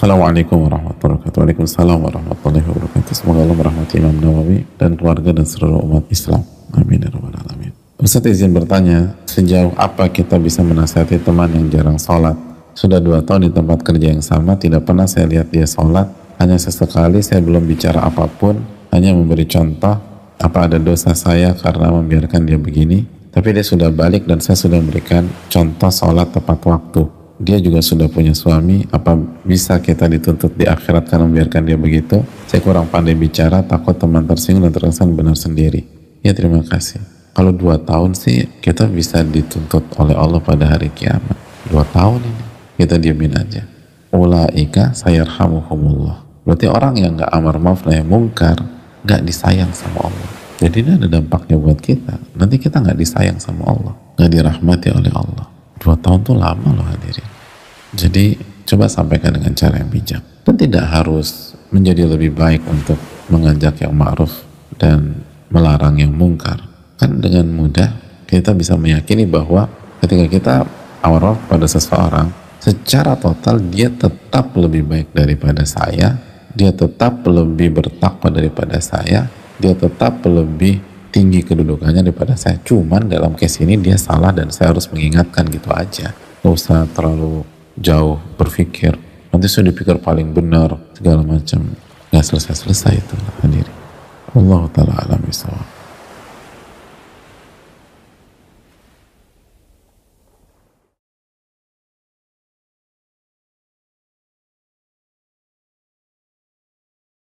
Assalamualaikum warahmatullahi wabarakatuh. Waalaikumsalam warahmatullahi wabarakatuh. Semoga Allah merahmati Imam Nawawi dan keluarga dan seluruh umat Islam. Amin ya alamin. Ustaz izin bertanya, sejauh apa kita bisa menasihati teman yang jarang sholat? Sudah dua tahun di tempat kerja yang sama, tidak pernah saya lihat dia sholat. Hanya sesekali saya belum bicara apa pun, hanya memberi contoh apa ada dosa saya karena membiarkan dia begini. Tapi dia sudah balik dan saya sudah memberikan contoh sholat tepat waktu. Dia juga sudah punya suami, apa bisa kita dituntut di akhirat karena membiarkan dia begitu? Saya kurang pandai bicara, takut teman tersinggung dan terkesan benar sendiri. Ya terima kasih. Kalau dua tahun sih kita bisa dituntut oleh Allah pada hari kiamat. Dua tahun ini kita diamin aja. Ulaika sayarhamuhumullah. Berarti orang yang nggak amar maaf nahi mungkar nggak disayang sama Allah. Jadi ini ada dampaknya buat kita. Nanti kita nggak disayang sama Allah, nggak dirahmati oleh Allah. Dua tahun tuh lama loh hadirin. Jadi coba sampaikan dengan cara yang bijak. Dan tidak harus menjadi lebih baik untuk mengajak yang ma'ruf dan melarang yang mungkar. Kan dengan mudah kita bisa meyakini bahwa ketika kita awal pada seseorang secara total dia tetap lebih baik daripada saya dia tetap lebih bertakwa daripada saya dia tetap lebih tinggi kedudukannya daripada saya. Cuman dalam case ini dia salah dan saya harus mengingatkan gitu aja. Gak usah terlalu jauh berpikir. Nanti sudah dipikir paling benar segala macam. Nggak selesai-selesai itu hadirin. Allah Ta'ala alam